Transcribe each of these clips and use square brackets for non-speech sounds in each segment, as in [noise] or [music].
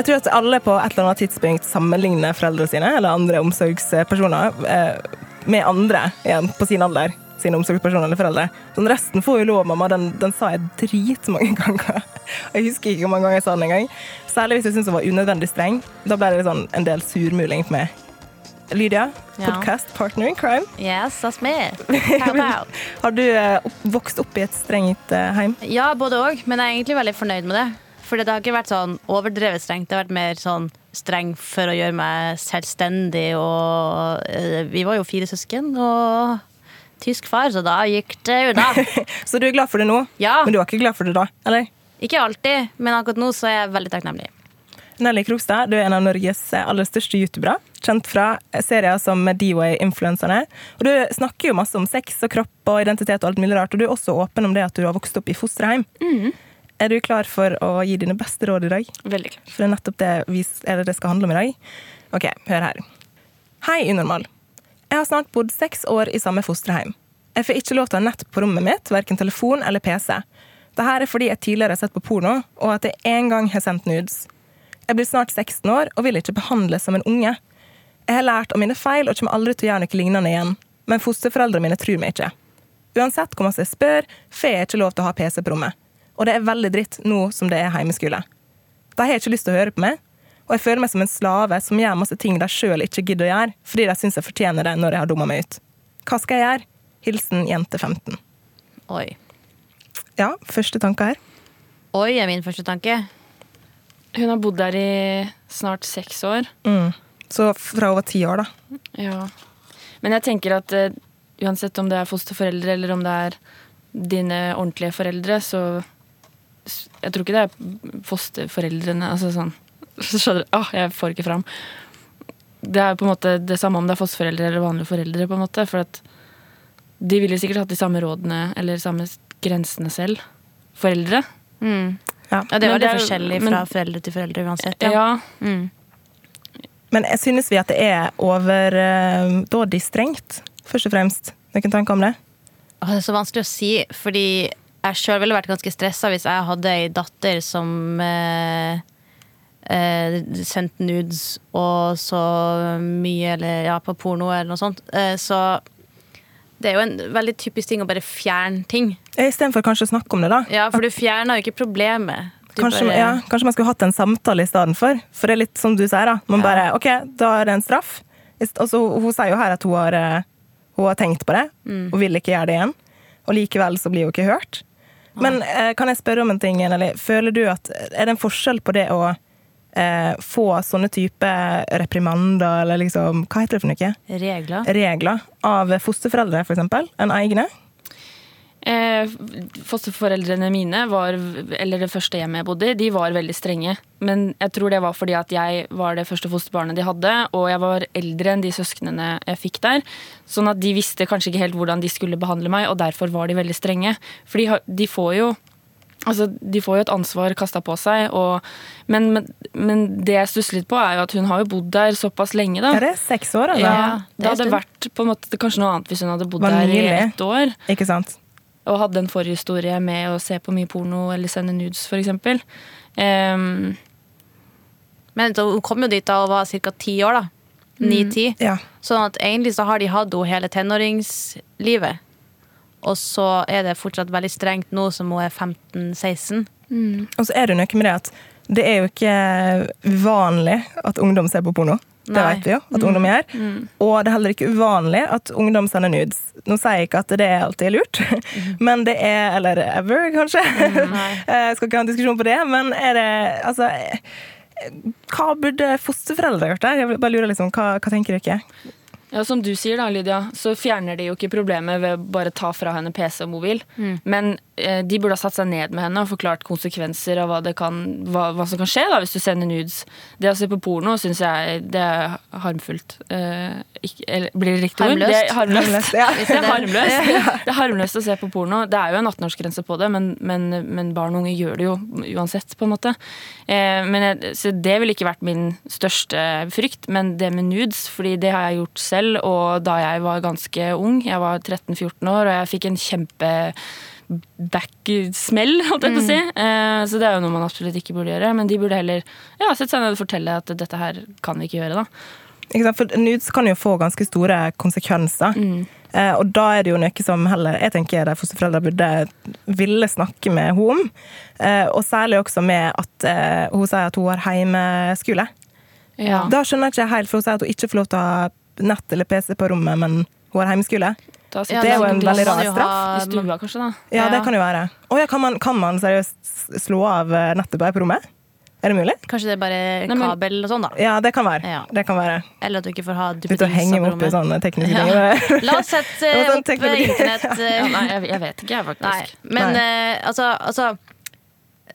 Jeg tror at alle på et eller annet tidspunkt sammenligner foreldrene sine eller andre omsorgspersoner eh, med andre igjen på sin alder. Sine omsorgspersoner eller foreldre. Sånn resten får jo lov, mamma. Den, den sa jeg dritmange [laughs] ganger. Jeg husker ikke hvor mange ganger jeg sa den engang. Særlig hvis jeg syntes hun var unødvendig streng. Da ble det sånn en del surmuling på meg. Lydia, Ja. podcast partner in crime. Yes, that's me. [laughs] Har du eh, vokst opp i et strengt eh, heim? Ja, både òg, men jeg er egentlig veldig fornøyd med det. For det har ikke vært sånn overdrevet strengt. Det har vært mer sånn streng for å gjøre meg selvstendig. Og eh, vi var jo fire søsken og tysk far, så da gikk det unna. [laughs] Så du er glad for det nå, Ja. men du var ikke glad for det da? eller? Ikke alltid, men akkurat nå så er jeg veldig takknemlig. Nelly Krogstad, du er en av Norges aller største youtubere. Kjent fra serier som D-Way-influenserne. Og du snakker jo masse om sex og kropp og identitet og alt mulig rart. Og du er også åpen om det at du har vokst opp i fosterheim. Er du klar for å gi dine beste råd i dag? Veldig klar. For det er nettopp det vi, eller det skal handle om i dag. Ok, hør her. Hei, unormal. Jeg har snart bodd seks år i samme fosterheim. Jeg får ikke lov til å ha nett på rommet mitt, verken telefon eller PC. Dette er fordi jeg tidligere har sett på porno, og at jeg en gang har sendt nudes. Jeg blir snart 16 år og vil ikke behandles som en unge. Jeg har lært av mine feil og kommer aldri til å gjøre noe lignende igjen, men fosterforeldrene mine tror meg ikke. Uansett hvor masse jeg spør, får jeg ikke lov til å ha PC på rommet. Og det er veldig dritt nå som det er heimeskole. De har ikke lyst til å høre på meg, og jeg føler meg som en slave som gjør masse ting de sjøl ikke gidder å gjøre, fordi de syns jeg fortjener det når jeg har dumma meg ut. Hva skal jeg gjøre? Hilsen jente 15. Oi. Ja, første tanke her. Oi er min første tanke. Hun har bodd der i snart seks år. Mm. Så fra over ti år, da. Ja. Men jeg tenker at uh, uansett om det er fosterforeldre eller om det er dine ordentlige foreldre, så Jeg tror ikke det er fosterforeldrene Altså sånn [laughs] Skjønner du? Åh, jeg får ikke fram. Det er på en måte det samme om det er fosterforeldre eller vanlige foreldre. på en måte, For at de ville sikkert hatt de samme rådene eller samme grensene selv. Foreldre. Mm. Ja. Ja, det var litt er- forskjellig men- fra foreldre til foreldre uansett. Ja. Ja. Mm. Men jeg synes vi at det er overdådig strengt, først og fremst. Noen tanker om det? Åh, Det er så vanskelig å si, fordi jeg sjøl ville vært ganske stressa hvis jeg hadde ei datter som eh, eh, sendte nudes og så mye eller ja, på porno eller noe sånt. Eh, så det er jo en veldig typisk ting å bare fjerne ting. Istedenfor kanskje å snakke om det, da. Ja, For du fjerner jo ikke problemet. Kanskje, bare- ja, kanskje man skulle hatt en samtale i stedet for. For det er litt som du sier, da. Man Ja. bare OK, da er det en straff. Altså, hun sier jo her at hun har, eh, hun har tenkt på det, Mm. og vil ikke gjøre det igjen. Og likevel så blir hun ikke hørt. Men eh, kan jeg spørre om en ting, Nelly? føler du at Er det en forskjell på det å eh, få sånne type reprimander, eller liksom Hva heter det for noe? Regler. Regler av fosterforeldre, for eksempel, enn egne? Eh, fosterforeldrene mine, var, eller det første hjemmet jeg bodde i, de var veldig strenge. Men jeg tror det var fordi at jeg var det første fosterbarnet de hadde, og jeg var eldre enn de søsknene jeg fikk der. Sånn at de visste kanskje ikke helt hvordan de skulle behandle meg, og derfor var de veldig strenge. For de, de får jo Altså, De får jo et ansvar kasta på seg, og, men, men, men det jeg stusser litt på, er jo at hun har jo bodd der såpass lenge. da. Er det seks år, altså? Ja, det Det hadde vært på en måte kanskje noe annet hvis hun hadde bodd der i ett år Ikke sant? Og hadde en forhistorie med å se på mye porno eller sende nudes, f.eks. Um, Men så hun kom jo dit da hun var ca. ti år. da. Ni-ti. Ja. Sånn at egentlig så har de hatt henne hele tenåringslivet. Og så er det fortsatt veldig strengt nå som hun er 15-16. Og så er det noe med det at det er jo ikke vanlig at ungdom ser på porno. Det Nei. vet vi jo at ungdom gjør. Og det er heller ikke uvanlig at ungdom sender nudes. Nå sier jeg ikke at det alltid er lurt, [laughs] men det er Eller ever, kanskje. Jeg [laughs] skal ikke ha en diskusjon på det, men er det Altså eh, Hva burde fosterforeldre gjort der? Jeg bare lurer liksom, hva, hva tenker dere? ja, som du sier da, Lydia, så fjerner de jo ikke problemet ved å bare ta fra henne PC og mobil. Men eh, de burde ha satt seg ned med henne og forklart konsekvenser av hva, det kan, hva, hva som kan skje da, hvis du sender nudes. Det å se på porno syns jeg det er harmfullt. Eh, ikke, eller, blir det riktig ord? Det er harmløst. Ja. Det er harmløst. [laughs] Det er harmløst å se på porno. Det er jo en 18-årsgrense på det, men, men, men barn og unge gjør det jo uansett, på en måte. Eh, men jeg, så det ville ikke vært min største frykt, men det med nudes, fordi det har jeg gjort selv, og da jeg var ganske ung, jeg var 13-14 år, og jeg fikk en kjempe backsmell, holdt jeg på å si. Eh, så det er jo noe man absolutt ikke burde gjøre. Men de burde heller ja, sette seg ned og fortelle at dette her kan vi ikke gjøre, da. Ikke sant? For nudes kan jo få ganske store konsekvenser. Eh, og da er det jo noe som heller jeg tenker de fosterforeldre burde ville snakke med henne om. Eh, og særlig også med at hun sier at hun har heimeskole. Ja. Da skjønner jeg ikke helt, for hun sier at hun ikke får lov til å ha nett eller PC på rommet, men hun har heimeskole. Da Ja, sitter det er jo en veldig rar straff. I stua, kanskje, da. Ja, det kan jo være. Oh, ja, kan man, kan man seriøst slå av eh, nettet bare på rommet? Er det mulig? Kanskje det er bare kabel og sånn, da. Ja, det kan være. Ja. Det kan være. Eller at du ikke får ha Begynte å henge opp i sånne tekniske [laughs] ting. La oss sette [laughs] sånn opp [laughs] eh, internett eh, Ja, nei, jeg, jeg vet ikke, jeg, faktisk. Nei, men Nei. Uh, altså, altså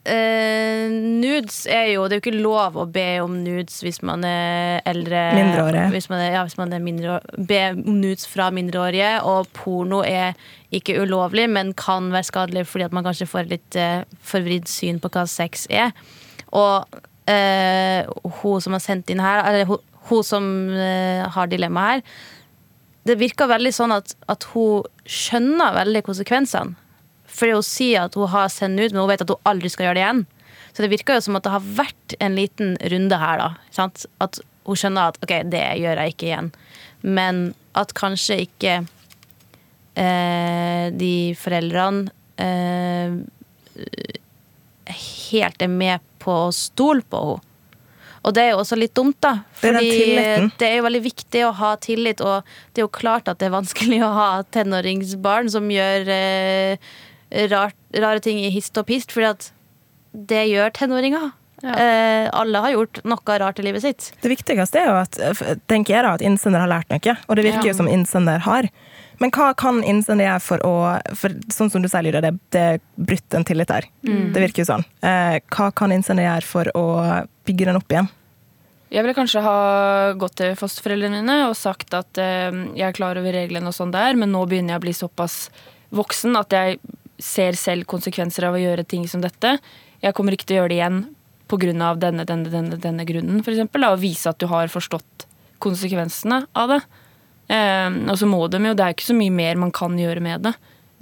eh, Nudes er jo Det er jo ikke lov å be om nudes hvis man er eldre. Hvis man er, ja, hvis man er mindre, be om nudes fra mindreårige. Og porno er ikke ulovlig, men kan være skadelig fordi at man kanskje får et litt uh, forvridd syn på hva sex er. Og uh, hun som har sendt inn her, eller hun, hun som uh, har dilemmaet her, det virker veldig sånn at, at hun skjønner veldig konsekvensene. Fordi hun sier at hun har sendt ut, men hun vet at hun aldri skal gjøre det igjen. Så det virker jo som at det har vært en liten runde her, da. Sant? At hun skjønner at ok, det gjør jeg ikke igjen. Men at kanskje ikke eh, de foreldrene eh, helt er med på å stole på henne. Og det er jo også litt dumt, da. Det er det er jo veldig viktig å ha tillit, og det er jo klart at det er vanskelig å ha tenåringsbarn som gjør eh, rart, rare ting i hist og pist, fordi at det gjør tenåringer. Eh, alle har gjort noe rart i livet sitt. Det viktigste er jo at, tenker jeg da, at innsender har lært noe, og det virker Ja. jo som innsender har. Men hva kan innsender gjøre for å for Sånn som du sier, Lydia, det, det er brutt en tillit der. Det virker jo sånn. Eh, hva kan innsender gjøre for å bygge den opp igjen? Jeg ville kanskje ha gått til fosterforeldrene mine og sagt at eh, jeg er klar over reglene og sånn der, men nå begynner jeg å bli såpass voksen at jeg ser selv konsekvenser av å gjøre ting som dette. Jeg kommer ikke til å gjøre det igjen pga. denne, denne, denne, denne grunnen, eksempel, og vise at du har forstått konsekvensene av det. Eh, og så må de jo, det er ikke så mye mer man kan gjøre med det.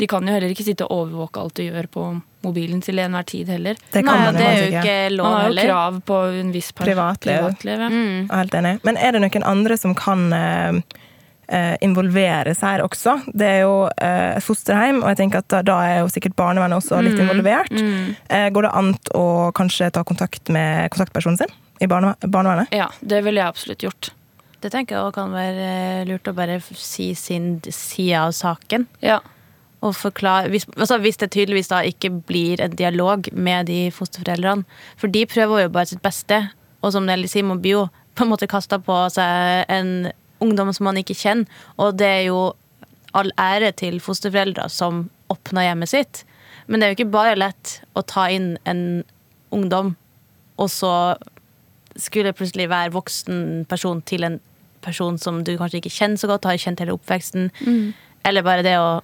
De kan jo heller ikke sitte og overvåke alt du gjør på mobilen til enhver tid heller. Det kan Nei, man det er jo ikke. lov Man har jo heller. krav på en viss Privatliv. privatliv. ja. Mm. Helt enig. Men er det noen andre som kan eh, involveres her også? Det er jo eh, et fosterhjem, og jeg tenker at da, da er jo sikkert barnevernet også litt involvert. Eh, går det an å kanskje ta kontakt med kontaktpersonen sin i barne, barnevernet? Ja, det ville jeg absolutt gjort. Det tenker jeg også kan være eh, lurt å bare si sin side av saken. Ja. Og forklare, hvis, altså hvis det tydeligvis da ikke blir en dialog med de fosterforeldrene. For de prøver jo bare sitt beste, og som Nelly Simon blir jo på en måte kasta på seg en ungdom som man ikke kjenner. Og det er jo all ære til fosterforeldre som åpner hjemmet sitt. Men det er jo ikke bare lett å ta inn en ungdom, og så skulle plutselig være voksen person til en person som du kanskje ikke kjenner så godt, har kjent hele oppveksten. Eller bare det å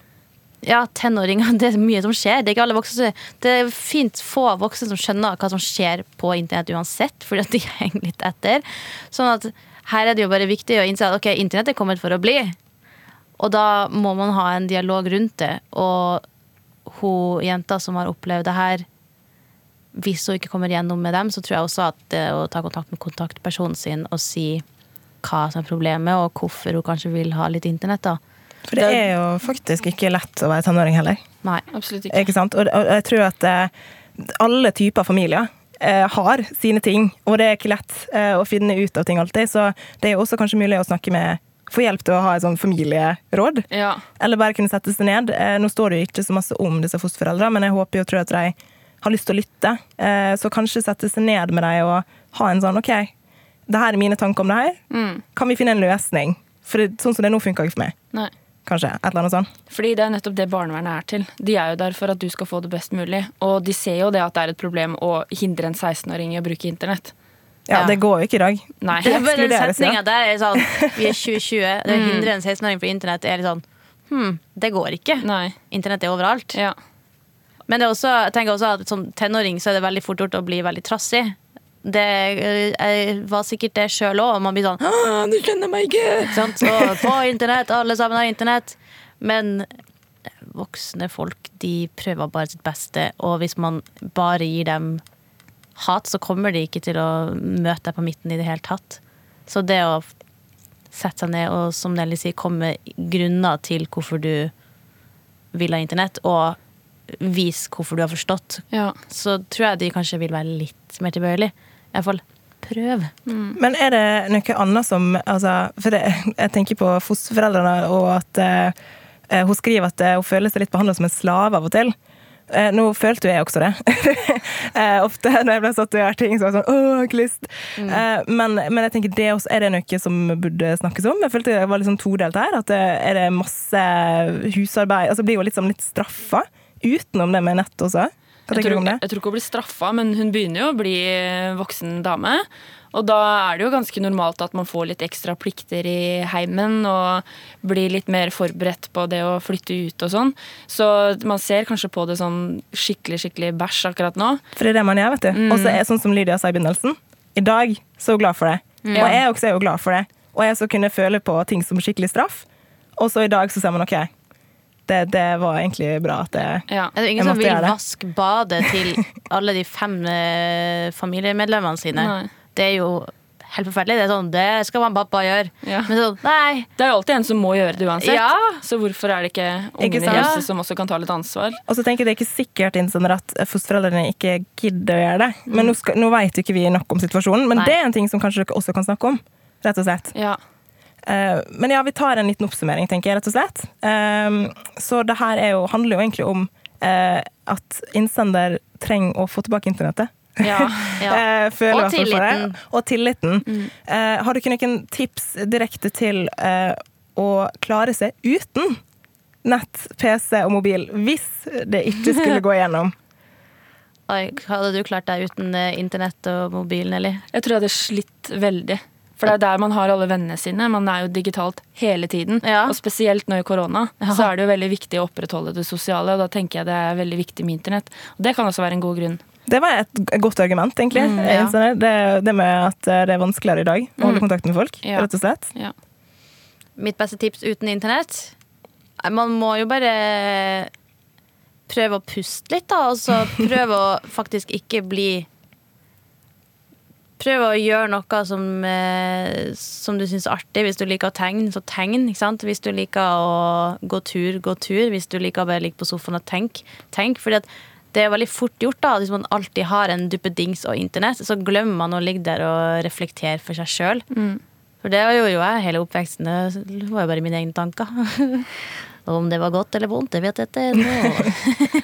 Ja, tenåringer, [laughs] det er mye som skjer. Det er ikke alle voksne Det er fint få voksne som skjønner hva som skjer på internett uansett, fordi at de [laughs] henger litt etter. Sånn at her er det jo bare viktig å innse at ok, internett er kommet for å bli. Og da må man ha en dialog rundt det. Og hun jenta som har opplevd det her, hvis hun ikke kommer gjennom med dem, så tror jeg også at det å ta kontakt med kontaktpersonen sin og si hva som er problemet, og hvorfor hun kanskje vil ha litt internett. da. For det er jo faktisk ikke lett å være tenåring heller. Nei. Absolutt ikke. Ikke sant? Og, jeg tror at eh, alle typer familier har sine ting, og det er ikke lett eh, å finne ut av ting alltid. Så det er også kanskje mulig å snakke med få hjelp til å ha et sånn familieråd. Ja. Eller bare kunne sette seg ned. Eh, nå står det jo ikke så masse om disse fosterforeldrene, men jeg håper jo og tror at de har lyst til å lytte. Eh, så kanskje sette seg ned med dem og ha en sånn OK, det her er mine tanker om det her. Mm. Kan vi finne en løsning? For det, sånn som det nå funker ikke for meg. Nei. Kanskje. Et eller annet sånt. Fordi det er nettopp det barnevernet er til. De er jo der for at du skal få det best mulig. Og de ser jo det at det er et problem å hindre en 16-åring i å bruke internett. Ja, Ja. Det går jo ikke i dag. Nei. Det er bare den setninga der er sånn Vi er [laughs] 2020, det å hindre en 16-åring fra internett er litt sånn Hm, det går ikke. Nei. Internett er overalt. Ja. Men det er også, jeg tenker også at som tenåring så er det veldig fort gjort å bli veldig trassig. Det eh, jeg var sikkert det sjøl òg, man blir sånn 'Du skjønner meg ikke!' sant? På internett, alle sammen har internett. Men voksne folk de prøver bare sitt beste, og hvis man bare gir dem hat, så kommer de ikke til å møte deg på midten i det hele tatt. Så det å sette seg ned og som Nelly sier, komme grunner til hvorfor du vil ha internett, og vise hvorfor du har forstått, ja. så tror jeg de kanskje vil være litt mer tilbøyelig. Iallfall prøv. Men er det noe annet som altså, For det, jeg tenker på fosterforeldrene, og at eh, hun skriver at eh, hun føler seg litt behandla som en slave av og til. Eh, nå følte jo jeg også det. [laughs] eh, ofte når jeg ble satt og gjør ting, så var det sånn Åh, jeg Mm. Eh, men, men jeg tenker det også, er det noe som burde snakkes om? Jeg følte det var litt sånn todelt her. At det, er det masse husarbeid Altså blir jo litt, sånn, litt straffa utenom det med nett også? Hva tenker du om det? jeg tror ikke hun blir straffa, men hun begynner jo å bli voksen dame. Og da er det jo ganske normalt at man får litt ekstra plikter i heimen og blir litt mer forberedt på det å flytte ut og sånn. Så man ser kanskje på det sånn skikkelig skikkelig bæsj akkurat nå. For det er det man gjør, vet du. Og så er sånn som Lydia sa i begynnelsen. I dag så er hun glad for det. Og jeg også er jo glad for det. Og jeg så kunne føle på ting som skikkelig straff. Og så i dag så ser man OK, det, det var egentlig bra at det Ja. Er det ingen som vil vaske badet til alle de fem eh, familiemedlemmene sine? Nei. Det er jo helt forferdelig. Det er sånn, det skal man pappa gjøre. Ja. Men sånn, nei. Det er jo alltid en som må gjøre det uansett. Ja. Så hvorfor er det ikke ungene i huset som også kan ta litt ansvar? Og så tenker jeg det er ikke sikkert innsender at fosterforeldrene ikke gidder å gjøre det. Men nå, skal, nå vet jo ikke vi nok om situasjonen, men Nei. det er en ting som kanskje dere også kan snakke om. Rett og slett. Ja. Eh, men ja, vi tar en liten oppsummering, tenker jeg, rett og slett. Um, så det her er jo, handler jo egentlig om eh, at innsender trenger å få tilbake internettet. ja. [laughs] Ja. Eh, Og tilliten. Og tilliten. Mm. har du ikke noen tips direkte til eh, å klare seg uten nett, PC og mobil, hvis det ikke skulle [laughs] gå igjennom? Oi, hadde du klart deg uten internett og mobil, Nelly? Jeg tror jeg hadde slitt veldig. For det er der man har alle vennene sine. Man er jo digitalt hele tiden. Ja. Og spesielt nå i korona, Ja. så er det jo veldig viktig å opprettholde det sosiale. Og da tenker jeg det er veldig viktig med internett. Og det kan også være en god grunn. Det var et godt argument, egentlig. Mm, ja. det, det med at eh, det er vanskeligere i dag å holde kontakt med folk, Ja. rett og slett. Ja. Mitt beste tips uten internett? Man må jo bare prøve å puste litt, da. Og så [laughs] prøve å faktisk ikke bli Prøve å gjøre noe som, eh, som du syns er artig. Hvis du liker å tegne, så tegn. Hvis du liker å gå tur, gå tur. Hvis du liker å bare ligge på sofaen og tenke, tenk. Fordi at det er veldig fort gjort da, hvis man alltid har en duppedings og internett, så glemmer man å ligge der og reflektere for seg sjøl. For det gjorde jo jeg hele oppveksten. Det var jo bare mine egne tanker. [laughs] Og om det var godt eller vondt, det vet jeg ikke ennå.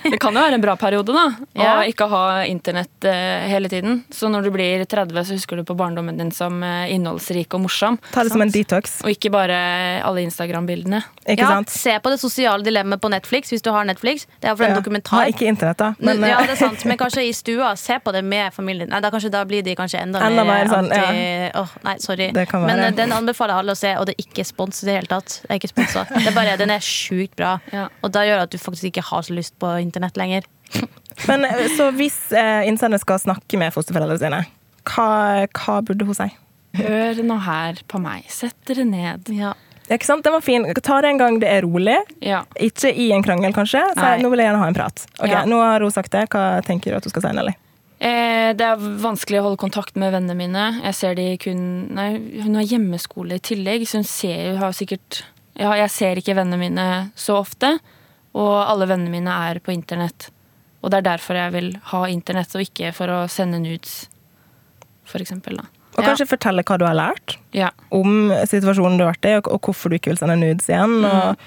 [laughs] Det kan jo være en bra periode, da. Å Ja. ikke ha internett eh, hele tiden. Så når du blir 30, så husker du på barndommen din som eh, innholdsrik og morsom. Ta det som en detox, Og ikke bare alle Instagram-bildene. ikke Ja, sant? se på det sosiale dilemmaet på Netflix hvis du har Netflix. Det er for en Ja. dokumentar. Har ikke internett, da. Men, ja, eh, det er sant, men kanskje i stua. Se på det med familien. Nei, da, kanskje, da blir de kanskje enda, Enda mer mer sånn, anti... Åh, nei, sorry. Men den anbefaler alle å se, og det er ikke spons i det hele tatt. Det er ikke sponsa. Det er bare, den er sjukt bra. Ja. Og da gjør det at du faktisk ikke har så lyst på internett lenger. [laughs] men eh, så hvis eh, innsender skal snakke med fosterforeldrene sine, hva, hva burde hun si? Hør nå her på meg. Sett dere ned. Ja. Ja, Ikke sant? Den var fin. Ta det en gang det er rolig. Ja. Ikke i en krangel, kanskje. Så nå vil jeg gjerne ha en prat. Ok, Ja. Nå har hun sagt det. Hva tenker du at hun skal si, Nelly? Eh, det er vanskelig å holde kontakt med vennene mine. Jeg ser de kun Nei, hun har hjemmeskole i tillegg, så hun ser jo har sikkert Ja, jeg ser ikke vennene mine så ofte, og alle vennene mine er på internett. Og det er derfor jeg vil ha internett, og ikke for å sende nudes, for eksempel, da. Og Ja. kanskje fortelle hva du har lært Ja. om situasjonen du har vært i, og, og hvorfor du ikke vil sende nudes igjen. Mm. Og,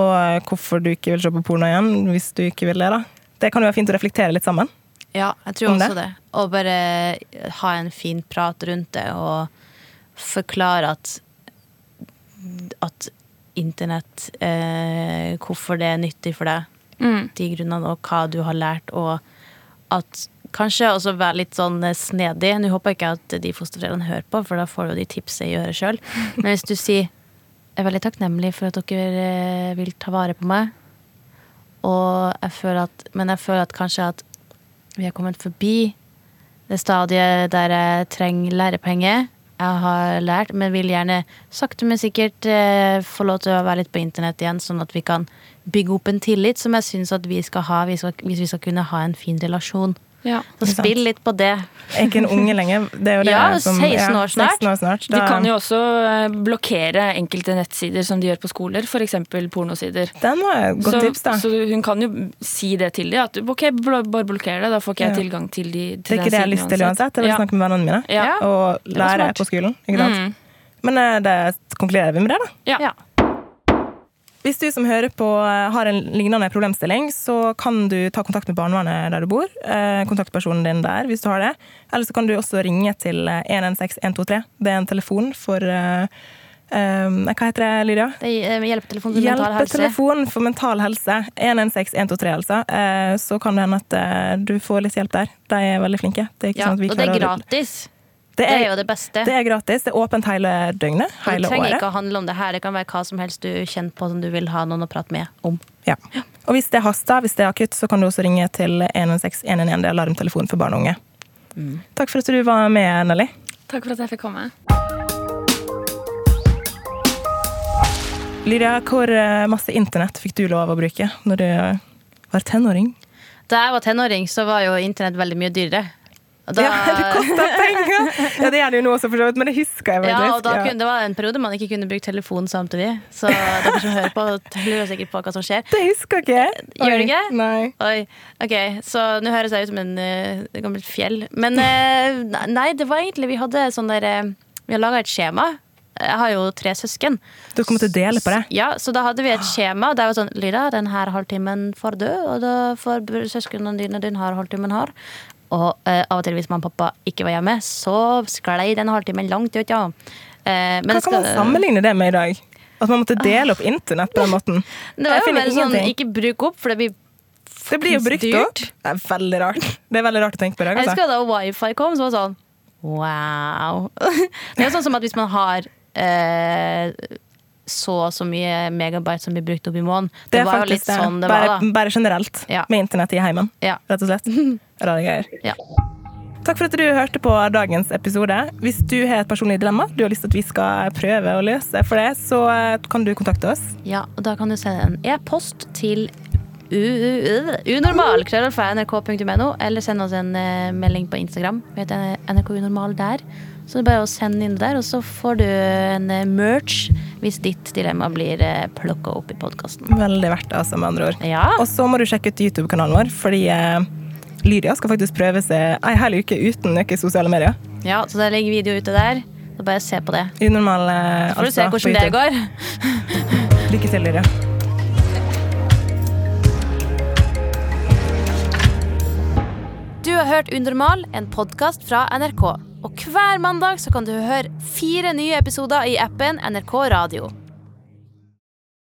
og hvorfor du ikke vil se på porno igjen, hvis du ikke vil det. da. Det kan jo være fint å reflektere litt sammen. Ja, jeg tror også også det. Og bare ha en fin prat rundt det og forklare at at internett, eh, hvorfor det er nyttig for deg, Mm. de grunnene, og hva du har lært, og at kanskje også være litt sånn eh, snedig. Nå håper jeg ikke at de fosterforeldrene hører på, for da får jo de tips jeg gjør sjøl. Men hvis du sier jeg er veldig takknemlig for at dere eh, vil ta vare på meg, og jeg føler at, men jeg føler at kanskje at vi har kommet forbi det stadiet der jeg trenger lærepenger. Jeg har lært, men vil gjerne sakte, men sikkert eh, få lov til å være litt på internett igjen, sånn at vi kan bygge opp en tillit som jeg syns at vi skal ha hvis vi- hvis vi skal kunne ha en fin relasjon. Ja. Så spill litt på det. Jeg er ikke en unge lenger. Det er jo det Ja, som, 16 år snart. 16 år snart. De kan jo også eh, blokkere enkelte nettsider som de gjør på skoler, f.eks. pornosider. Den var et godt så, tips, da. så hun kan jo si det til dem. At ok, bare blokker det, da får ikke jeg tilgang til, de, Det er ikke det jeg har lyst til uansett. Jeg vil Ja. snakke med vennene mine Ja. Ja. og lære på skolen. Ikke sant? Mm. Men eh, det konkluderer vi med det, da. Ja. Hvis du som hører på eh, har en lignende problemstilling, så kan du ta kontakt med barnevernet der du bor. Eh, kontaktpersonen din der, hvis du har det. Eller så kan du også ringe til eh, 116123. Det er en telefon for eh, eh, Hva heter det, Lydia? Det er hjelpetelefonen for mental helse. Hjelpetelefon for mental helse. 116123, altså. Uh, Så kan det hende at uh, du får litt hjelp der. De er veldig flinke. Det er Ja, sånn og det er gratis. å- Det Det er er, jo det beste. det er gratis. Det er åpent hele døgnet. Hele det Hele trenger året. ikke å handle om det her. Det kan være hva som helst du kjenner på som du vil ha noen å prate med om. Ja. Og hvis det haster, hvis det er akutt, så kan du også ringe til 11611. Det er alarmtelefon for barn og unge. Mm. Takk for at du var med, Nelly. Takk for at jeg fikk komme. Lydia, hvor eh, masse internett fikk du lov å bruke når du var tenåring? Da jeg var tenåring, så var jo internett veldig mye dyrere. Da, Ja, det kosta penger! [laughs] Ja, det gjør det jo nå også, for så vidt, men det husker jeg ja, og da kunne, det var en periode man ikke kunne bruke telefon samtidig. Så dere som hører på, lurer sikkert på hva som skjer. Det husker ikke jeg. Gjør Oi, du ikke? Nei. Oi, ok, Så nå høres jeg ut som en uh, gammelt fjell. Men uh, nei, det var egentlig Vi hadde sånn der uh, Vi har laga et skjema. Jeg har jo tre søsken. Du kommer til å dele på det. Ja, Så da hadde vi et skjema Det var sånn Lyda, den her halvtimen får du, og da får søsknene dine den her halvtimen her. Og eh, av og til hvis mamma og pappa ikke var hjemme, så sklei den halvtimen langt ut, ja. Eh, men Hva kan man sammenligne det med i dag? At man måtte dele opp internett på den måten? [laughs] Det var jo mer sånn, ikke bruk opp, for det blir Det blir jo brukt dyrt. opp. Det er veldig rart. Det er veldig rart å tenke på i dag. Jeg Altså. husker da wifi kom, så var det sånn Wow. [laughs] Det er jo sånn som at hvis man har eh, så så mye megabyte som blir brukt opp i måneden. Det, Det var jo litt det. sånn det bare, var, da. bare generelt Ja. med internett i heimen, Ja. rett og slett. [laughs] Rare greier. Ja. Takk for at du hørte på dagens episode. Hvis du har et personlig dilemma du har lyst til at vi skal prøve å løse for det, så eh, kan du kontakte oss. ja, og da kan du sende en e-post til unormal, krøllalfa, nrk.no, eller send oss en eh, melding på Instagram. Vi heter NRK Unormal der. Så det er bare å sende inn der, og så får du en eh, merch hvis ditt dilemma blir uh, plukka opp i podkasten. Veldig verdt det, altså, med andre ord. Ja. Og så må du sjekke ut YouTube-kanalen vår, fordi eh, Lydia skal faktisk prøve seg ei hel uke uten noen sosiale medier. ja, så det ligger video ute der. Så bare se på det. Unormal eh, Så får du se altså, hvordan det går. Lykke til, Lydia. Har hørt Unormal, en podkast fra NRK. Og hver mandag så kan du høre fire nye episoder i appen NRK Radio.